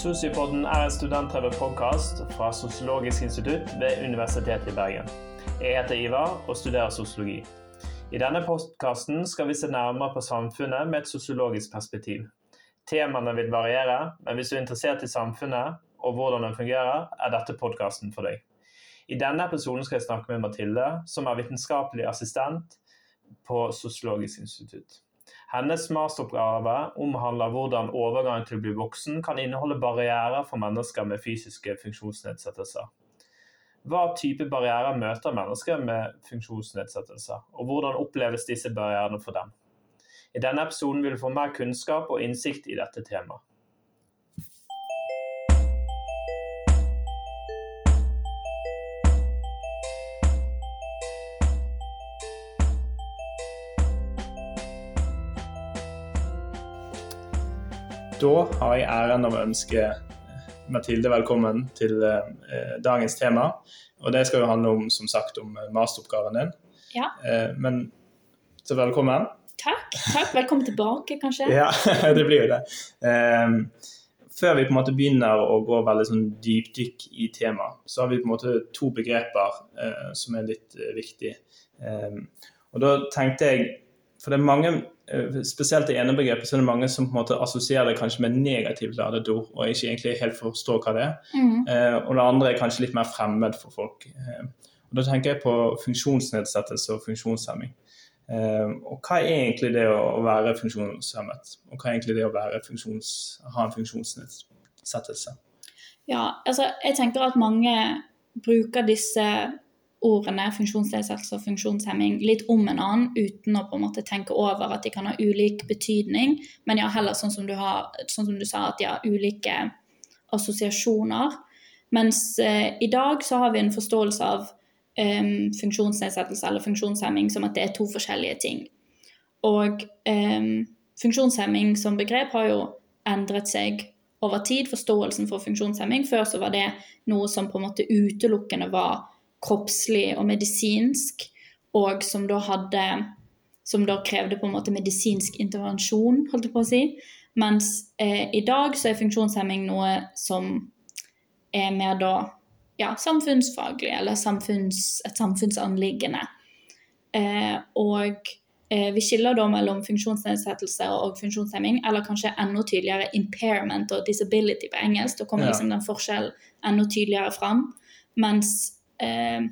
Sosiopodden er en studentdrevet podkast fra Sosiologisk institutt ved Universitetet i Bergen. Jeg heter Ivar og studerer sosiologi. I denne podkasten skal vi se nærmere på samfunnet med et sosiologisk perspektiv. Temaene vil variere, men hvis du er interessert i samfunnet og hvordan det fungerer, er dette podkasten for deg. I denne episoden skal jeg snakke med Mathilde, som er vitenskapelig assistent på Sosiologisk institutt. Hennes masteroppgave omhandler hvordan overgangen til å bli voksen kan inneholde barrierer for mennesker med fysiske funksjonsnedsettelser. Hva type barrierer møter mennesker med funksjonsnedsettelser, og hvordan oppleves disse barrierene for dem? I denne episoden vil du få mer kunnskap og innsikt i dette temaet. Da har jeg æren av å ønske Mathilde velkommen til eh, dagens tema. Og det skal jo handle om, som sagt, om eh, masteroppgaven din. Ja. Eh, men så velkommen. Takk. takk. Velkommen tilbake, kanskje. Ja, det blir jo det. Eh, før vi på en måte begynner å gå veldig sånn dypdykk i temaet, så har vi på en måte to begreper eh, som er litt eh, viktige. og da tenkte jeg For det er mange Eh, spesielt det ene begrepet, så er det mange som på en måte assosierer det kanskje med negativt ladet ord, og ikke egentlig helt forstår hva det er. Mm. Eh, og det andre er kanskje litt mer fremmed for folk. Eh, og Da tenker jeg på funksjonsnedsettelse og funksjonshemming. Eh, og hva er egentlig det å være funksjonshemmet? Og hva er egentlig det å funksjons, ha en funksjonsnedsettelse? Ja, altså jeg tenker at mange bruker disse ordene funksjonsnedsettelse og funksjonshemming litt om en annen, uten å på en måte tenke over at de kan ha ulik betydning. Men ja, heller sånn som du, har, sånn som du sa, at de har ulike assosiasjoner. Mens eh, i dag så har vi en forståelse av eh, funksjonsnedsettelse eller funksjonshemming som at det er to forskjellige ting. Og eh, funksjonshemming som begrep har jo endret seg over tid, forståelsen for funksjonshemming. Før så var det noe som på en måte utelukkende var kroppslig og medisinsk, og som da hadde Som da krevde på en måte medisinsk intervensjon, holdt jeg på å si. Mens eh, i dag så er funksjonshemming noe som er mer da ja, samfunnsfaglig, eller samfunns, et samfunnsanliggende. Eh, og eh, vi skiller da mellom funksjonsnedsettelse og funksjonshemming, eller kanskje enda tydeligere impairment og disability på engelsk. Da kommer ja. liksom den forskjellen enda tydeligere fram. Mens eh,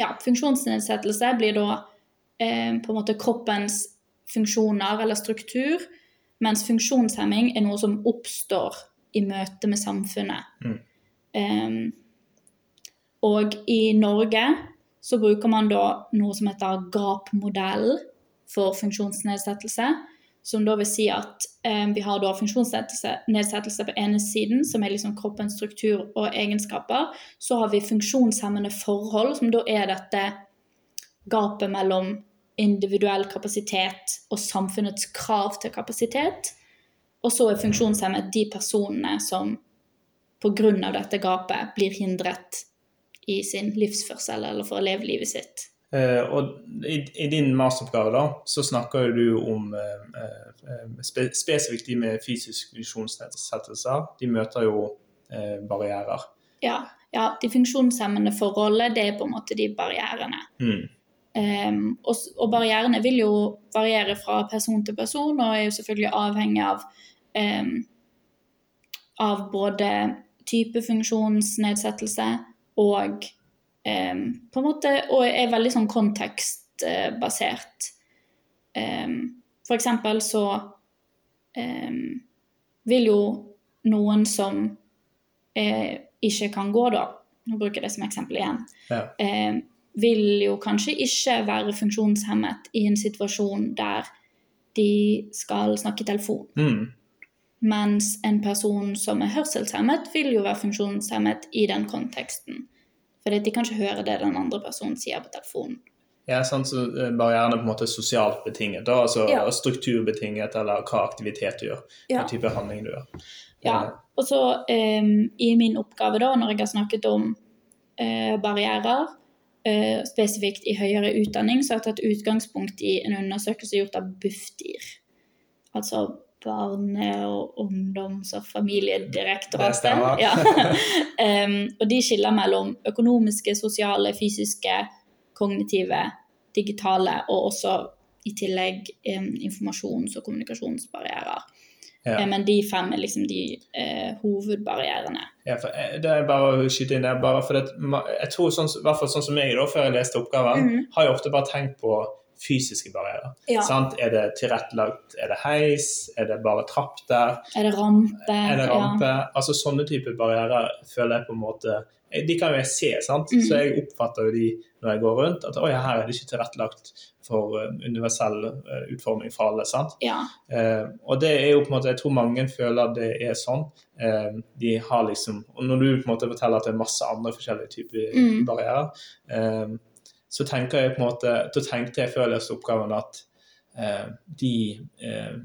ja, funksjonsnedsettelse blir da eh, på en måte kroppens funksjoner eller struktur, mens funksjonshemming er noe som oppstår i møte med samfunnet. Mm. Eh, og i Norge så bruker man da noe som heter GAP-modell for funksjonsnedsettelse som da vil si at eh, vi har da funksjonsnedsettelse på ene siden, som er liksom kroppens struktur og egenskaper. Så har vi funksjonshemmende forhold, som da er dette gapet mellom individuell kapasitet og samfunnets krav til kapasitet. Og så er funksjonshemmet de personene som pga. dette gapet blir hindret i sin livsførsel eller for å leve livet sitt. Uh, og i, i, din masteroppgave da, så snakker du om uh, uh, spe, spesifikt de med fysisk funksjonsnedsettelser. De møter jo barrierer. Ja, ja, de funksjonshemmende forholdet, det er på en måte de barrierene. Mm. Um, og, og, barrierene vil jo variere fra person til person, og er jo selvfølgelig avhengig av um, av både type funksjonsnedsettelse og um, på en måte, og er veldig sånn kontekstbasert. Um, for eksempel så um, vil jo noen som eh, ikke kan gå, da, nå bruker jeg det som eksempel igjen, ja. eh, vil jo kanskje ikke være funksjonshemmet i en situasjon der de skal snakke i telefon. Mm. Mens en person som er hørselshemmet, vil jo være funksjonshemmet i den konteksten. For de kan ikke høre det den andre personen sier på telefonen. Ja, sant, så eh, Barrierene på en måte sosialt betinget, da, altså ja. strukturbetinget, eller hva aktivitet du gjør. Hva type handling du gjør. Ja, og så um, i min oppgave, da, når jeg har snakket om uh, barrierer, uh, spesifikt i høyere utdanning, så har jeg tatt utgangspunkt i en undersøkelse gjort av Bufdir. Altså Barne-, og ungdoms- og familiedirektoratet. Ja. um, og de skiller mellom økonomiske, sosiale, fysiske, kognitive, digitale og også i tillegg um, informasjons- og kommunikasjonsbarrierer. Ja. Eh, Men de fem er liksom de uh, hovedbarrierene. Ja, for eh, det er bare å skyte inn der, bare for det, jeg tror sånn, hvert fall sånn som jeg da, før jeg leste oppgaven, Mhm. har jeg ofte bare tenkt på fysiske barrierer. Ja. Sant? Er det tilrettelagt, er det heis, er det bare trapp der, Er det rampe? er det rampe? Altså sånne type barrierer føler jeg på en måte, eh, de kan jo jeg se, sant? Mm. Så jeg oppfatter jo de når jeg går rundt, at oi, her er det ikke tilrettelagt for eh, universell eh, utforming for alle, sant? Ja. Eh, og det er jo på en måte, jeg tror mange føler det er sånn. Eh, de har liksom, og når du på en måte forteller at det er masse andre forskjellige typer Mm. barrierer, eh, så tenker jeg på en måte, da tenkte jeg før jeg løste oppgaven at eh, de eh,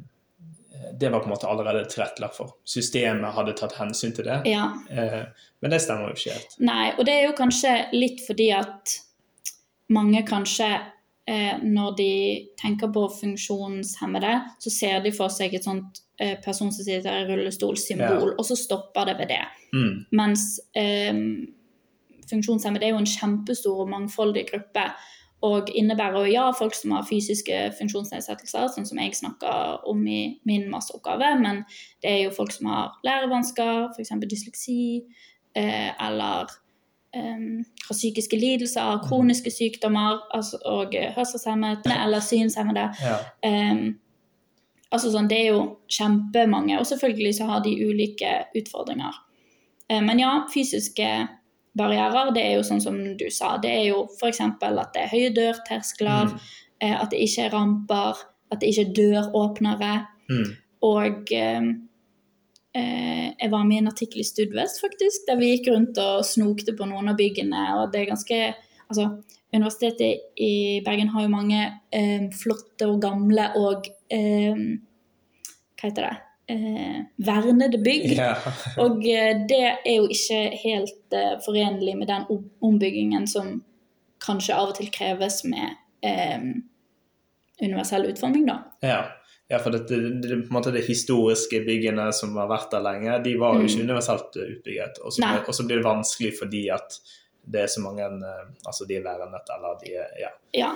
det var på en måte allerede tilrettelagt for. Systemet hadde tatt hensyn til det. ja. Eh, men det stemmer jo ikke helt. Nei, og det er jo kanskje litt fordi at mange kanskje eh, når de tenker på funksjonshemmede, så ser de for seg et sånt eh, person som sitter i rullestolsymbol, og så stopper det ved det. Mm. Mens eh, funksjonshemmede er jo en kjempestor og mangfoldig gruppe. Og innebærer jo ja, folk som har fysiske funksjonsnedsettelser, sånn som jeg snakker om i min masteroppgave, men det er jo folk som har lærevansker, f.eks. dysleksi, eh, eller eh, har psykiske lidelser, kroniske sykdommer altså, og eh, hørselshemmede eller synshemmede. Ja. Um, altså sånn, Det er jo kjempemange, og selvfølgelig så har de ulike utfordringer. Eh, men ja, fysiske barrierer, det er jo sånn som du sa. Det er jo f.eks. at det er høye dørterskler, Mm. eh, at det ikke er ramper, at det ikke er døråpnere. Mm. Og eh, eh, jeg var med i en artikkel i Studvest, faktisk, der vi gikk rundt og snokte på noen av byggene. og det er ganske, altså Universitetet i Bergen har jo mange eh, flotte og gamle og eh, Hva heter det? Eh, vernede bygg. Ja. Og eh, det er jo ikke helt eh, forenlig med den ombyggingen som kanskje av og til kreves med eh, universell utforming, da. Ja. ja, for det, det, det, de historiske byggene som har vært der lenge, de var jo ikke Mm. universelt utbygget. Og så blir det vanskelig fordi at det er så mange eh, Altså de er vernet, eller de er Ja. Ja.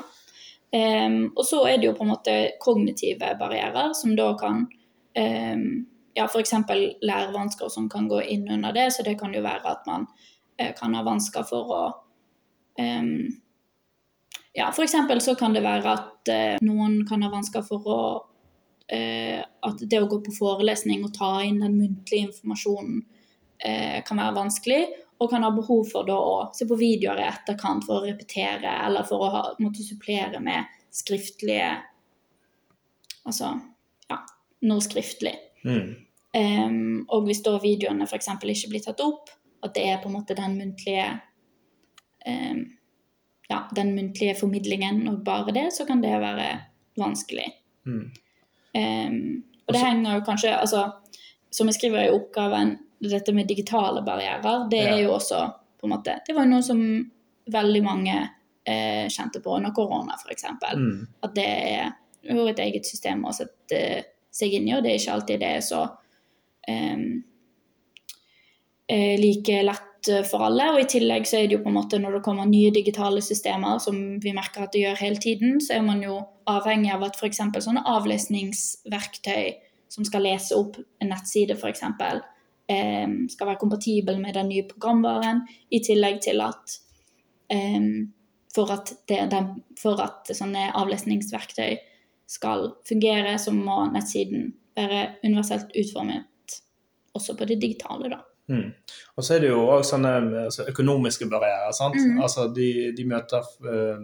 Um, og så er det jo på en måte kognitive barrierer, som da kan Ja, f.eks. lærevansker som kan gå inn under det, så det kan jo være at man eh, kan ha vansker for å um, Ja, f.eks. så kan det være at eh, noen kan ha vansker for å eh, At det å gå på forelesning og ta inn den muntlige informasjonen kan være vanskelig og kan ha behov for da å se på videoer i etterkant for å repetere, eller for å ha, måtte supplere med skriftlige Altså, ja, noe skriftlig. Mm. Um, og hvis da videoene f.eks. ikke blir tatt opp, at det er på en måte den muntlige um, Ja, den muntlige formidlingen og bare det, så kan det være vanskelig. Mm. Um, og det henger jo kanskje Altså, som jeg skriver i oppgaven, dette med digitale barrierer, det er jo også på en måte Det var jo noe som veldig mange eh, kjente på under korona, f.eks. Mm. At det er jo et eget system å sette seg inn i, og det er ikke alltid det er så um, like lett eh, for alle. Og i tillegg så er det jo på en måte når det kommer nye digitale systemer, som vi merker at det gjør hele tiden, så er man jo avhengig av at f.eks. sånne avlesningsverktøy som skal lese opp en nettside, f.eks., Um, skal være kompatibel med den nye programvaren, i tillegg til at um, for at, det, for at sånne avlesningsverktøy skal fungere, så må nettsiden være universelt utformet også på det digitale, da. Mm. Og så er det jo òg sånne altså, økonomiske barrierer. sant? Mm. Altså de, de møter øh,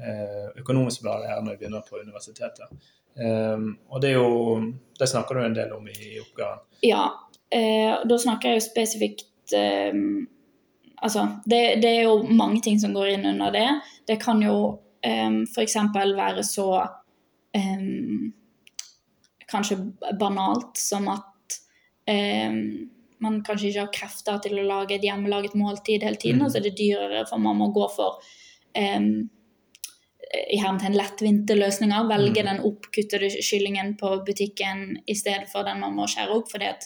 øh, økonomiske barrierer når de begynner på universitetet. Um, og det er jo Det snakker du en del om i, oppgaven. Ja, eh, da snakker jeg jo spesifikt eh, Altså, det, det er jo mange ting som går inn under det. Det kan jo eh, f.eks. være så eh, Kanskje banalt som at um, man kanskje ikke har krefter til å lage et hjemmelaget måltid hele tiden, Mm. og så er det dyrere for man må gå for um, i hermetegn lettvinte løsninger. Velge Mm. den oppkuttede kyllingen på butikken i stedet for den man må skjære opp. fordi at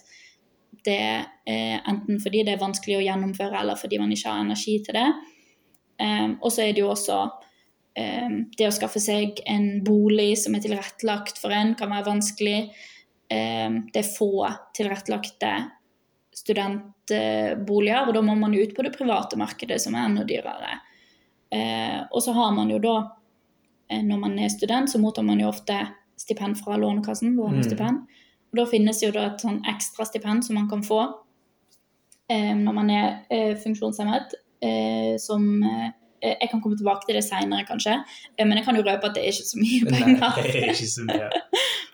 det er enten fordi det er vanskelig å gjennomføre, eller fordi man ikke har energi til det. Um, og så er det jo også um, det å skaffe seg en bolig som er tilrettelagt for en, kan være vanskelig. Um, det er få tilrettelagte studentboliger, og da må man ut på det private markedet, som er enda dyrere. Eh, og så har man jo da, eh, når man er student, så mottar man jo ofte stipend fra Lånekassen, lånestipend. Og da finnes jo da et sånn ekstra stipend som man kan få når man er eh, funksjonshemmet, eh, som Jeg kan komme tilbake til det seinere, kanskje, eh, men jeg kan jo røpe at det er ikke så mye Nei, penger. det er ikke så mye.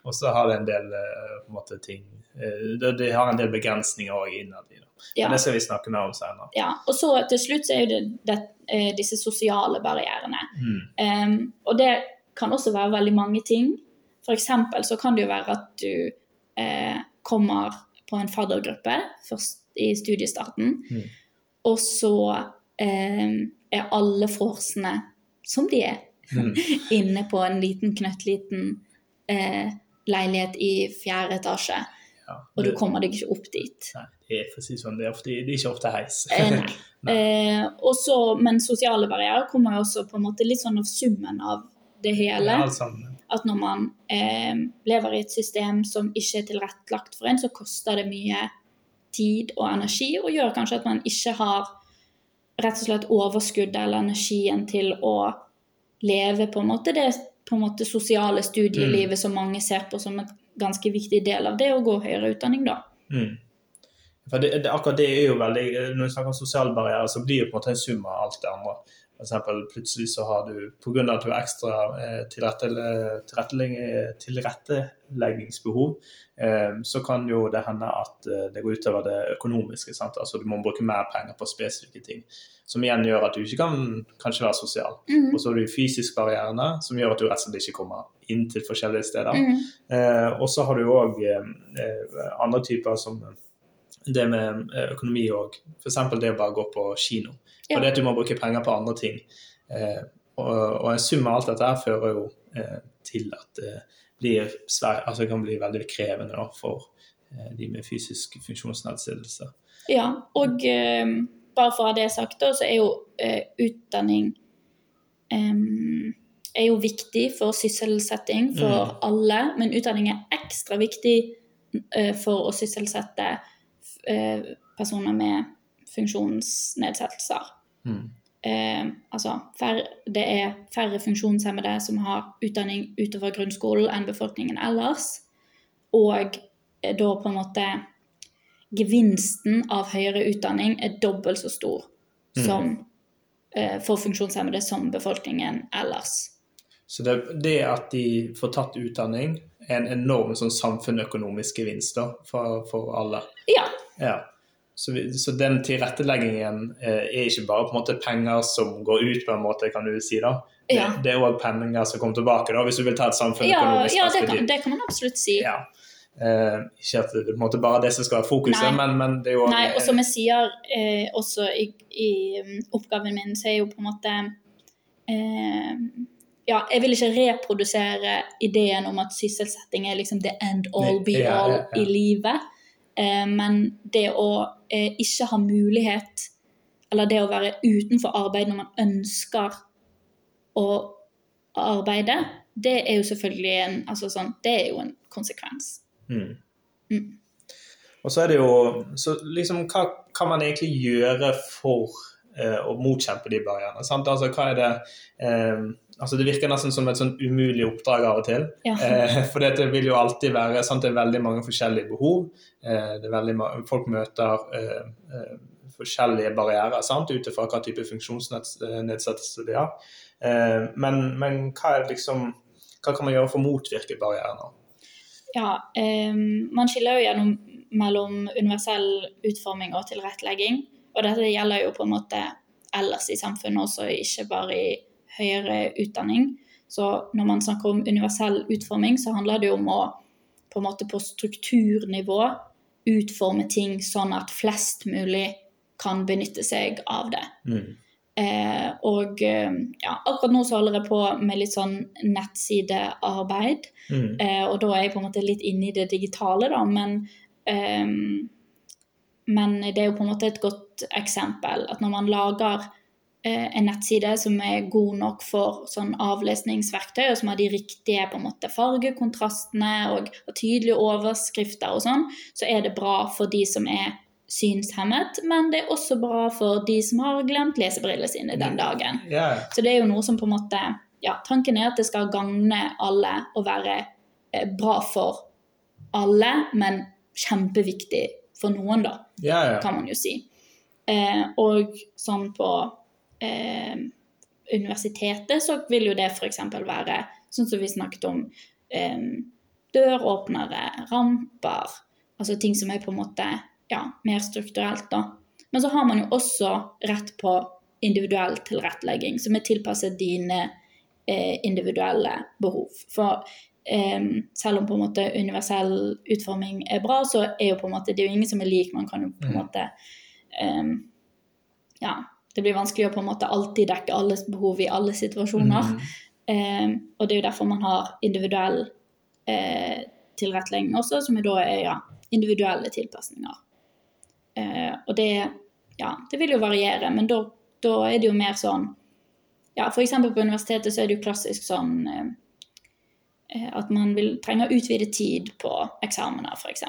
Og så har det en del eh, på en måte, ting eh, det, har en del begrensninger òg innad i det. Men det skal vi snakke mer om senere. Ja, og så til slutt så er jo det, det eh, disse sosiale barrierene. Mm. Um, og det kan også være veldig mange ting. Eksempel så kan det jo være at du eh, kommer på en faddergruppe først i studiestarten, Mm. og så eh, er alle forsene som de er, Mm. inne på en liten, knøttliten eh, leilighet i fjerde etasje, Ja. og du kommer deg ikke opp dit. Nei, det er si sånn, det er, ofte, det er ikke ofte heis. Eh, nei. Eh, også, men sosiale barrierer kommer også på en måte litt sånn av summen av det hele. Ja. At når man eh, lever i et system som ikke er tilrettelagt for en, så koster det mye tid og energi, og gjør kanskje at man ikke har rett og slett overskuddet eller energien til å leve på en måte det på en måte sosiale studielivet som mange ser på som en ganske viktig del av det å gå høyere utdanning, da. Mm. For det, det, akkurat det er jo veldig Når vi snakker om sosiale barrierer, så blir det på en måte en sum av alt det andre. Eksempel, plutselig så har du, pga. at du har ekstra eh, tilrettelegg- tilretteleggingsbehov, eh, så kan jo det hende at eh, det går utover det økonomiske. Sant? Altså Du må bruke mer penger på spesifikke ting. Som igjen gjør at du ikke kan kanskje være sosial. Mm. Og så har du de fysiske barrierene, som gjør at du rett og slett ikke kommer inn til forskjellige steder. Mm. Eh, og så har du òg eh, eh, andre typer som det med eh, økonomi òg. F.eks. det å bare gå på kino. Ja. Fordi at du må bruke penger på andre ting. Eh, og, og en sum av alt dette her fører jo eh, til at det blir svær, altså det kan bli veldig krevende da, for eh, de med fysisk funksjonsnedsettelse. Ja, og eh, bare for å ha det sagt, da, så er jo eh, utdanning eh, er jo viktig for sysselsetting for alle, men utdanning er ekstra viktig for å sysselsette eh, personer med funksjonsnedsettelser. Mm. Eh, altså, færre, det er færre funksjonshemmede som har utdanning utover grunnskolen enn befolkningen ellers. Og eh, da på en måte gevinsten av høyere utdanning er dobbelt så stor som eh, for funksjonshemmede som befolkningen ellers. Så det, det at de får tatt utdanning, er en enorm sånn samfunnsøkonomisk gevinst da, for, for alle. Ja. Ja. Så, vi, så den tilretteleggingen eh, er ikke bare på en måte penger som går ut, på en måte, kan du si. da. Det, Ja. det er òg penger som kommer tilbake, da, hvis du vil ta et Ja, samfunnsøkonomisk ja det, kan, det kan man absolutt si. Ja. Eh, ikke at det er bare det som skal være fokuset, men, men det er jo Nei, og som jeg sier eh, også i, i um, oppgaven min, så er jo på en måte eh, Ja, jeg vil ikke reprodusere ideen om at sysselsetting er liksom the end all be Ja, all ja, ja. i livet. Eh, men det å eh, ikke ha mulighet, eller det å være utenfor arbeid når man ønsker å arbeide, det er jo selvfølgelig en, altså sånn, det er jo en konsekvens. Mm. Mm. Og så er det jo Så liksom, hva kan man egentlig gjøre for eh, å motkjempe de barrierene? Sant? Altså, hva er det eh, Altså, det virker nesten som et sånn umulig oppdrag av og til. Ja. Eh, for det vil jo alltid være sant? Det er veldig mange forskjellige behov. Eh, det er veldig folk møter eh, eh, forskjellige barrierer ut ifra hva type funksjonsnedsettelse de har. Eh, men, men hva, liksom, hva kan man gjøre for å motvirke barrierene? Ja, man skiller jo gjennom mellom universell utforming og tilrettelegging. Og dette gjelder jo på en måte ellers i samfunnet også, ikke bare i høyere utdanning. Så når man snakker om universell utforming, så handler det jo om å på en måte på strukturnivå utforme ting sånn at flest mulig kan benytte seg av det. Mm. Eh, og eh, ja, akkurat nå så holder jeg på med litt sånn nettsidearbeid. Mm. Eh, og da er jeg på en måte litt inne i det digitale, da, men ehm, Men det er jo på en måte et godt eksempel at når man lager eh, en nettside som er god nok for sånn avlesningsverktøy, og som har de riktige på en måte fargekontrastene og, og tydelige overskrifter og sånn, så er det bra for de som er synshemmet, men det er også bra for de som har glemt lesebrillene sine den dagen. Yeah. Så det er jo noe som på en måte Ja, tanken er at det skal gagne alle og være eh, bra for alle, men kjempeviktig for noen, da, Ja, ja. kan man jo si. Eh, og sånn på eh, universitetet så vil jo det f.eks. være sånn som vi snakket om eh, døråpnere, ramper, altså ting som er på en måte ja, mer strukturelt, da. Men så har man jo også rett på individuell tilrettelegging, som er tilpasset dine eh, individuelle behov. For selv om på en måte universell utforming er bra, så er jo på en måte det er jo ingen som er lik. Man kan jo på en Mm. måte eh, Ja, det blir vanskelig å på en måte alltid dekke alles behov i alle situasjoner. Mm. Eh, og det er jo derfor man har individuell eh, tilrettelegging også, som er da er ja, individuelle tilpasninger. Eh, og det, ja, det vil jo variere, men da, da er det jo mer sånn ja, F.eks. på universitetet så er det jo klassisk sånn eh, eh, at man vil, trenger utvidet tid på eksamener, f.eks.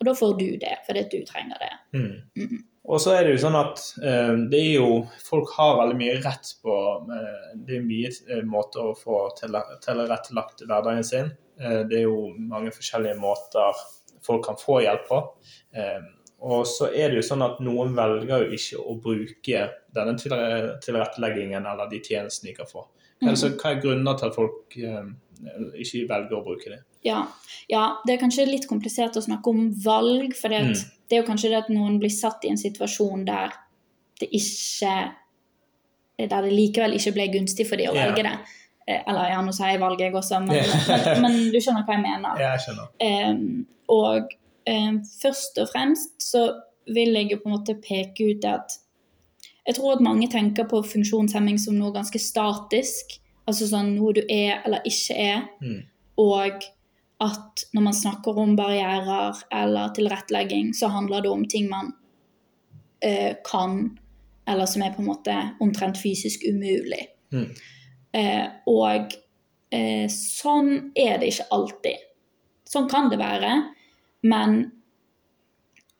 Og da får du det, fordi du trenger det. Mm. Mm. Og så er det jo sånn at eh, det er jo Folk har veldig mye rett på eh, Det er mye eh, måter å få til- tilrettelagt hverdagen sin. Eh, det er jo mange forskjellige måter folk kan få hjelp på. Eh, og så er det jo sånn at noen velger jo ikke å bruke denne tilretteleggingen eller de tjenestene de kan få. Altså, hva er grunner til at folk eh, ikke velger å bruke det? Ja, ja, det er kanskje litt komplisert å snakke om valg, for det, Mm. det er jo kanskje det at noen blir satt i en situasjon der det ikke Der det likevel ikke ble gunstig for de å Ja. velge det. Eh, Eller ja, nå sier jeg valget, jeg også, men, men, men du skjønner hva jeg mener. Jeg skjønner. Um, og um, først og fremst så vil jeg jo på en måte peke ut det at jeg tror at mange tenker på funksjonshemming som noe ganske statisk. Altså sånn noe du er eller ikke er. Mm. Og at når man snakker om barrierer eller tilrettelegging, så handler det om ting man uh, kan, eller som er på en måte omtrent fysisk umulig. Mm. Uh, og uh, sånn er det ikke alltid. Sånn kan det være, men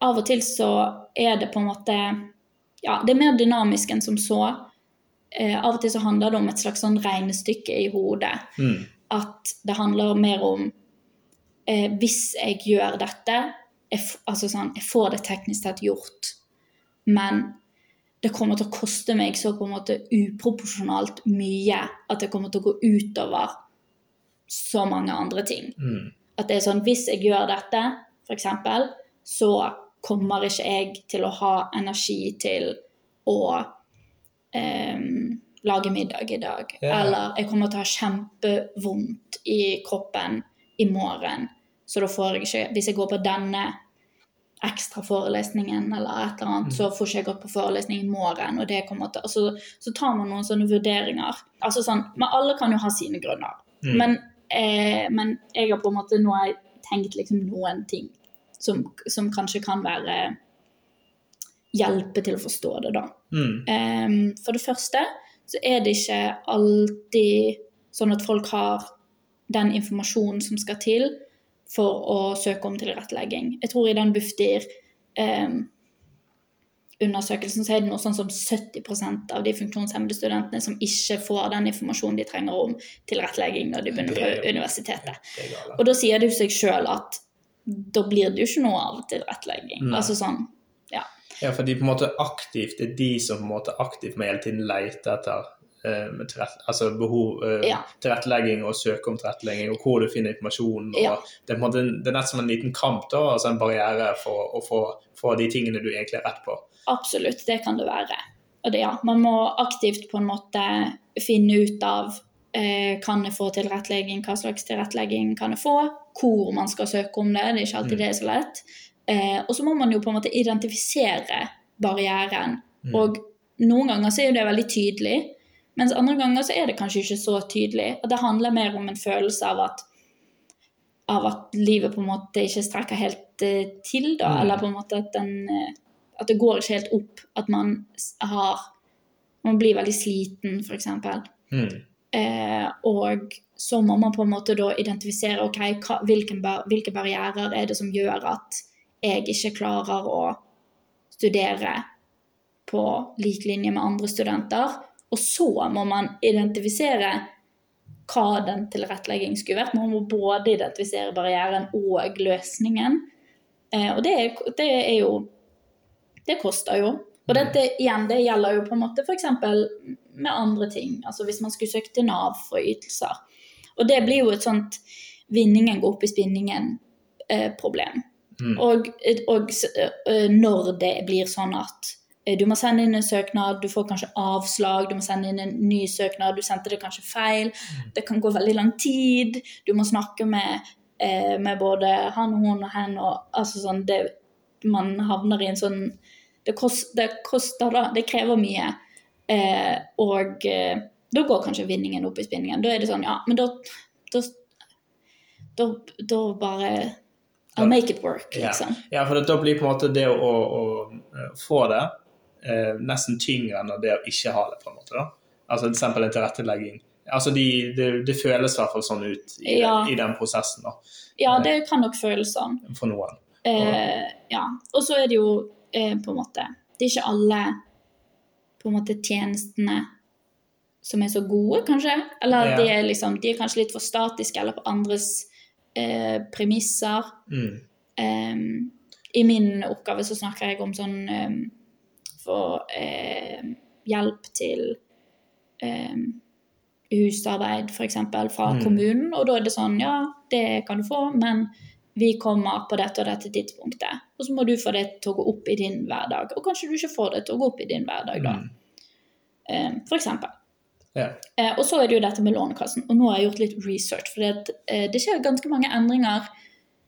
av og til så er det på en måte Ja, det er mer dynamisk enn som så. Eh, av og til så handler det om et slags sånn regnestykke i hodet Mm. at det handler mer om eh, Hvis jeg gjør dette jeg, altså sånn, jeg får det teknisk sett gjort, men det kommer til å koste meg så på en måte uproporsjonalt mye at det kommer til å gå utover så mange andre ting. Mm. At det er sånn Hvis jeg gjør dette, f.eks., så kommer ikke jeg til å ha energi til å em, lage middag i dag. Ja. Eller jeg kommer til å ha kjempevondt i kroppen i morgen. Så da får jeg ikke Hvis jeg går på denne ekstra forelesningen eller et eller annet, Mm. så får ikke jeg gått på forelesning i morgen. og det kommer til, altså, Så tar man noen sånne vurderinger. Altså sånn, Men alle kan jo ha sine grunner. Mm. Men, eh, men jeg har på en måte nå har jeg tenkt liksom noen ting som, som kanskje kan være hjelpe til å forstå det, da. Mm. Um, for det første så er det ikke alltid sånn at folk har den informasjonen som skal til for å søke om tilrettelegging. Jeg tror i den Bufdir em, undersøkelsen så er det noe sånn som 70% av de funksjonshemmede studentene som ikke får den informasjonen de trenger om tilrettelegging når de begynner er på universitetet. Er. Og da sier det jo seg sjøl at da blir det jo ikke noe av tilrettelegging. Altså sånn, Ja, for de på en måte aktivt, det er de som på en måte aktivt må hele tiden lete etter eh, med tilrett, altså behov, eh, Ja. tilrettelegging og søke om tilrettelegging, og hvor du finner informasjon. Og Ja. det, er på en måte, det er nett som en liten kamp, da, altså en barriere for å få, få de tingene du egentlig har rett på. Absolutt, det kan det være. Og det, ja, man må aktivt på en måte finne ut av eh, kan jeg få tilrettelegging, hva slags tilrettelegging kan jeg få, hvor man skal søke om det, det er ikke alltid Mm. det er så lett. Eh, og så må man jo på en måte identifisere barrieren, Mm. og noen ganger så er det veldig tydelig, mens andre ganger så er det kanskje ikke så tydelig. Og det handler mer om en følelse av at, av at livet på en måte ikke strekker helt eh, til, da. Mm. Eller på en måte at, den, eh, at det går ikke helt opp. At man har Man blir veldig sliten, f.eks. Mm. Eh, og så må man på en måte da identifisere ok, hva, hvilken, hvilke barrierer er det som gjør at jeg ikke klarer å studere på lik linje med andre studenter. Og så må man identifisere hva den tilretteleggingen skulle vært. Man må både identifisere barrieren og løsningen. Eh, og det det er jo Det koster jo. Og dette igjen, det gjelder jo på en måte f.eks. med andre ting. Altså hvis man skulle søkt til Nav for ytelser. Og det blir jo et sånt vinningen går opp i spinningen-problem. Mm. Og, og eh, når det blir sånn at eh, du må sende inn en søknad, du får kanskje avslag, du må sende inn en ny søknad, du sendte det kanskje feil, det kan gå veldig lang tid, du må snakke med, eh, med både han og hun og hen, og altså sånn, det, man havner i en sånn, det, kost, det koster da, det krever mye, eh, og da går kanskje vinningen opp i spinningen, da er det sånn, ja, men da, da, da, da bare, I'll make it work, Ja. liksom. Ja, for da blir på en måte det å, å, å få det eh, nesten tyngre enn det å ikke ha det, på en måte. da. Altså eksempel en tilrettelegging. Altså de, det, det føles i hvert fall sånn ut i, Ja. i den prosessen da, Ja, det kan nok føles sånn. for noen. Eh, ja. Og så er det jo eh, på en måte Det er ikke alle på en måte tjenestene som er så gode, kanskje. Eller Ja. de, er liksom, de er kanskje litt for statiske eller på andres eh, premisser. Mm. Um, I min oppgave så snakker jeg om sånn um, For um, hjelp til husarbeid, f.eks. fra Mm. kommunen. Og da er det sånn Ja, det kan du få, men vi kommer på dette og dette tidspunktet. Og så må du få det til å gå opp i din hverdag. Og kanskje du ikke får det til å gå opp i din hverdag, da. Mm. For eksempel. Ja. Eh, og så er det jo dette med Lånekassen. Og nå har jeg gjort litt research, for det, eh, det skjer ganske mange endringer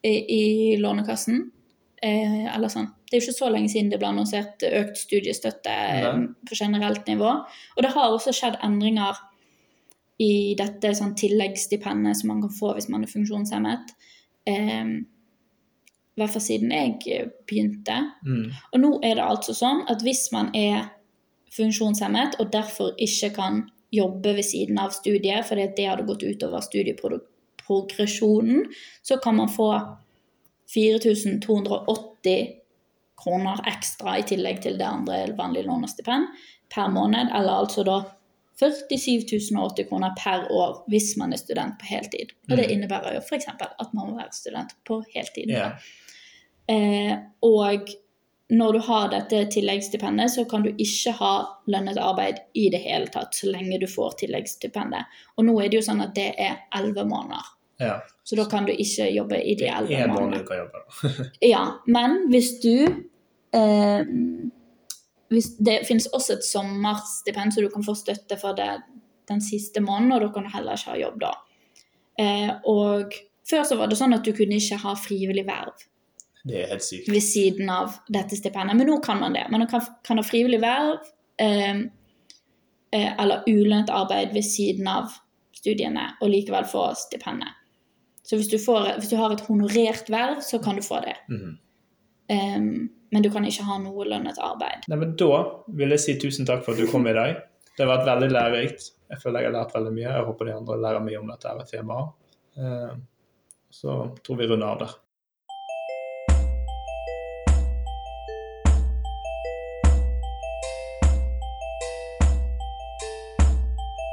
i, i Lånekassen. Eh, eller sånn. Det er jo ikke så lenge siden det ble annonsert økt studiestøtte eh, på generelt nivå. Og det har også skjedd endringer i dette sånn tilleggsstipendet som man kan få hvis man er funksjonshemmet. Eh, I hvert fall siden jeg eh, begynte. Mm. Og nå er det altså sånn at hvis man er funksjonshemmet og derfor ikke kan jobbe ved siden av studiet fordi det hadde gått utover studieprogresjonen, så kan man få 4280 kroner ekstra i tillegg til det andre vanlige lånestipend per måned, eller altså da 47 080 kroner per år hvis man er student på heltid. Og det Mm. innebærer jo f.eks. at man må være student på heltid. Yeah. Eh, og når du har dette tilleggsstipendet, så kan du ikke ha lønnet arbeid i det hele tatt så lenge du får tilleggsstipendet. Og nå er det jo sånn at det er elleve måneder. ja. Så da kan du ikke jobbe i de elleve En måned du kan jobbe. da. Ja, men hvis du eh, hvis Det finnes også et sommerstipend, så du kan få støtte for det den siste måneden, og da kan du heller ikke ha jobb da. Eh, og før så var det sånn at du kunne ikke ha frivillig verv Det er helt sykt. ved siden av dette stipendet. Men nå kan man det. Man kan, kan ha frivillig verv eh, eh, eller ulønt arbeid ved siden av studiene og likevel få stipendet. Så hvis du, får, hvis du har et honorert verv, så kan du få det. Mhm. Eh, men du kan ikke ha noe lønnet arbeid. Nei, men Da vil jeg si tusen takk for at du kom i dag. Det har vært veldig lærerikt. Jeg føler jeg har lært veldig mye. Jeg håper de andre lærer mye om dette temaet. Eh, Så tror vi runder av der.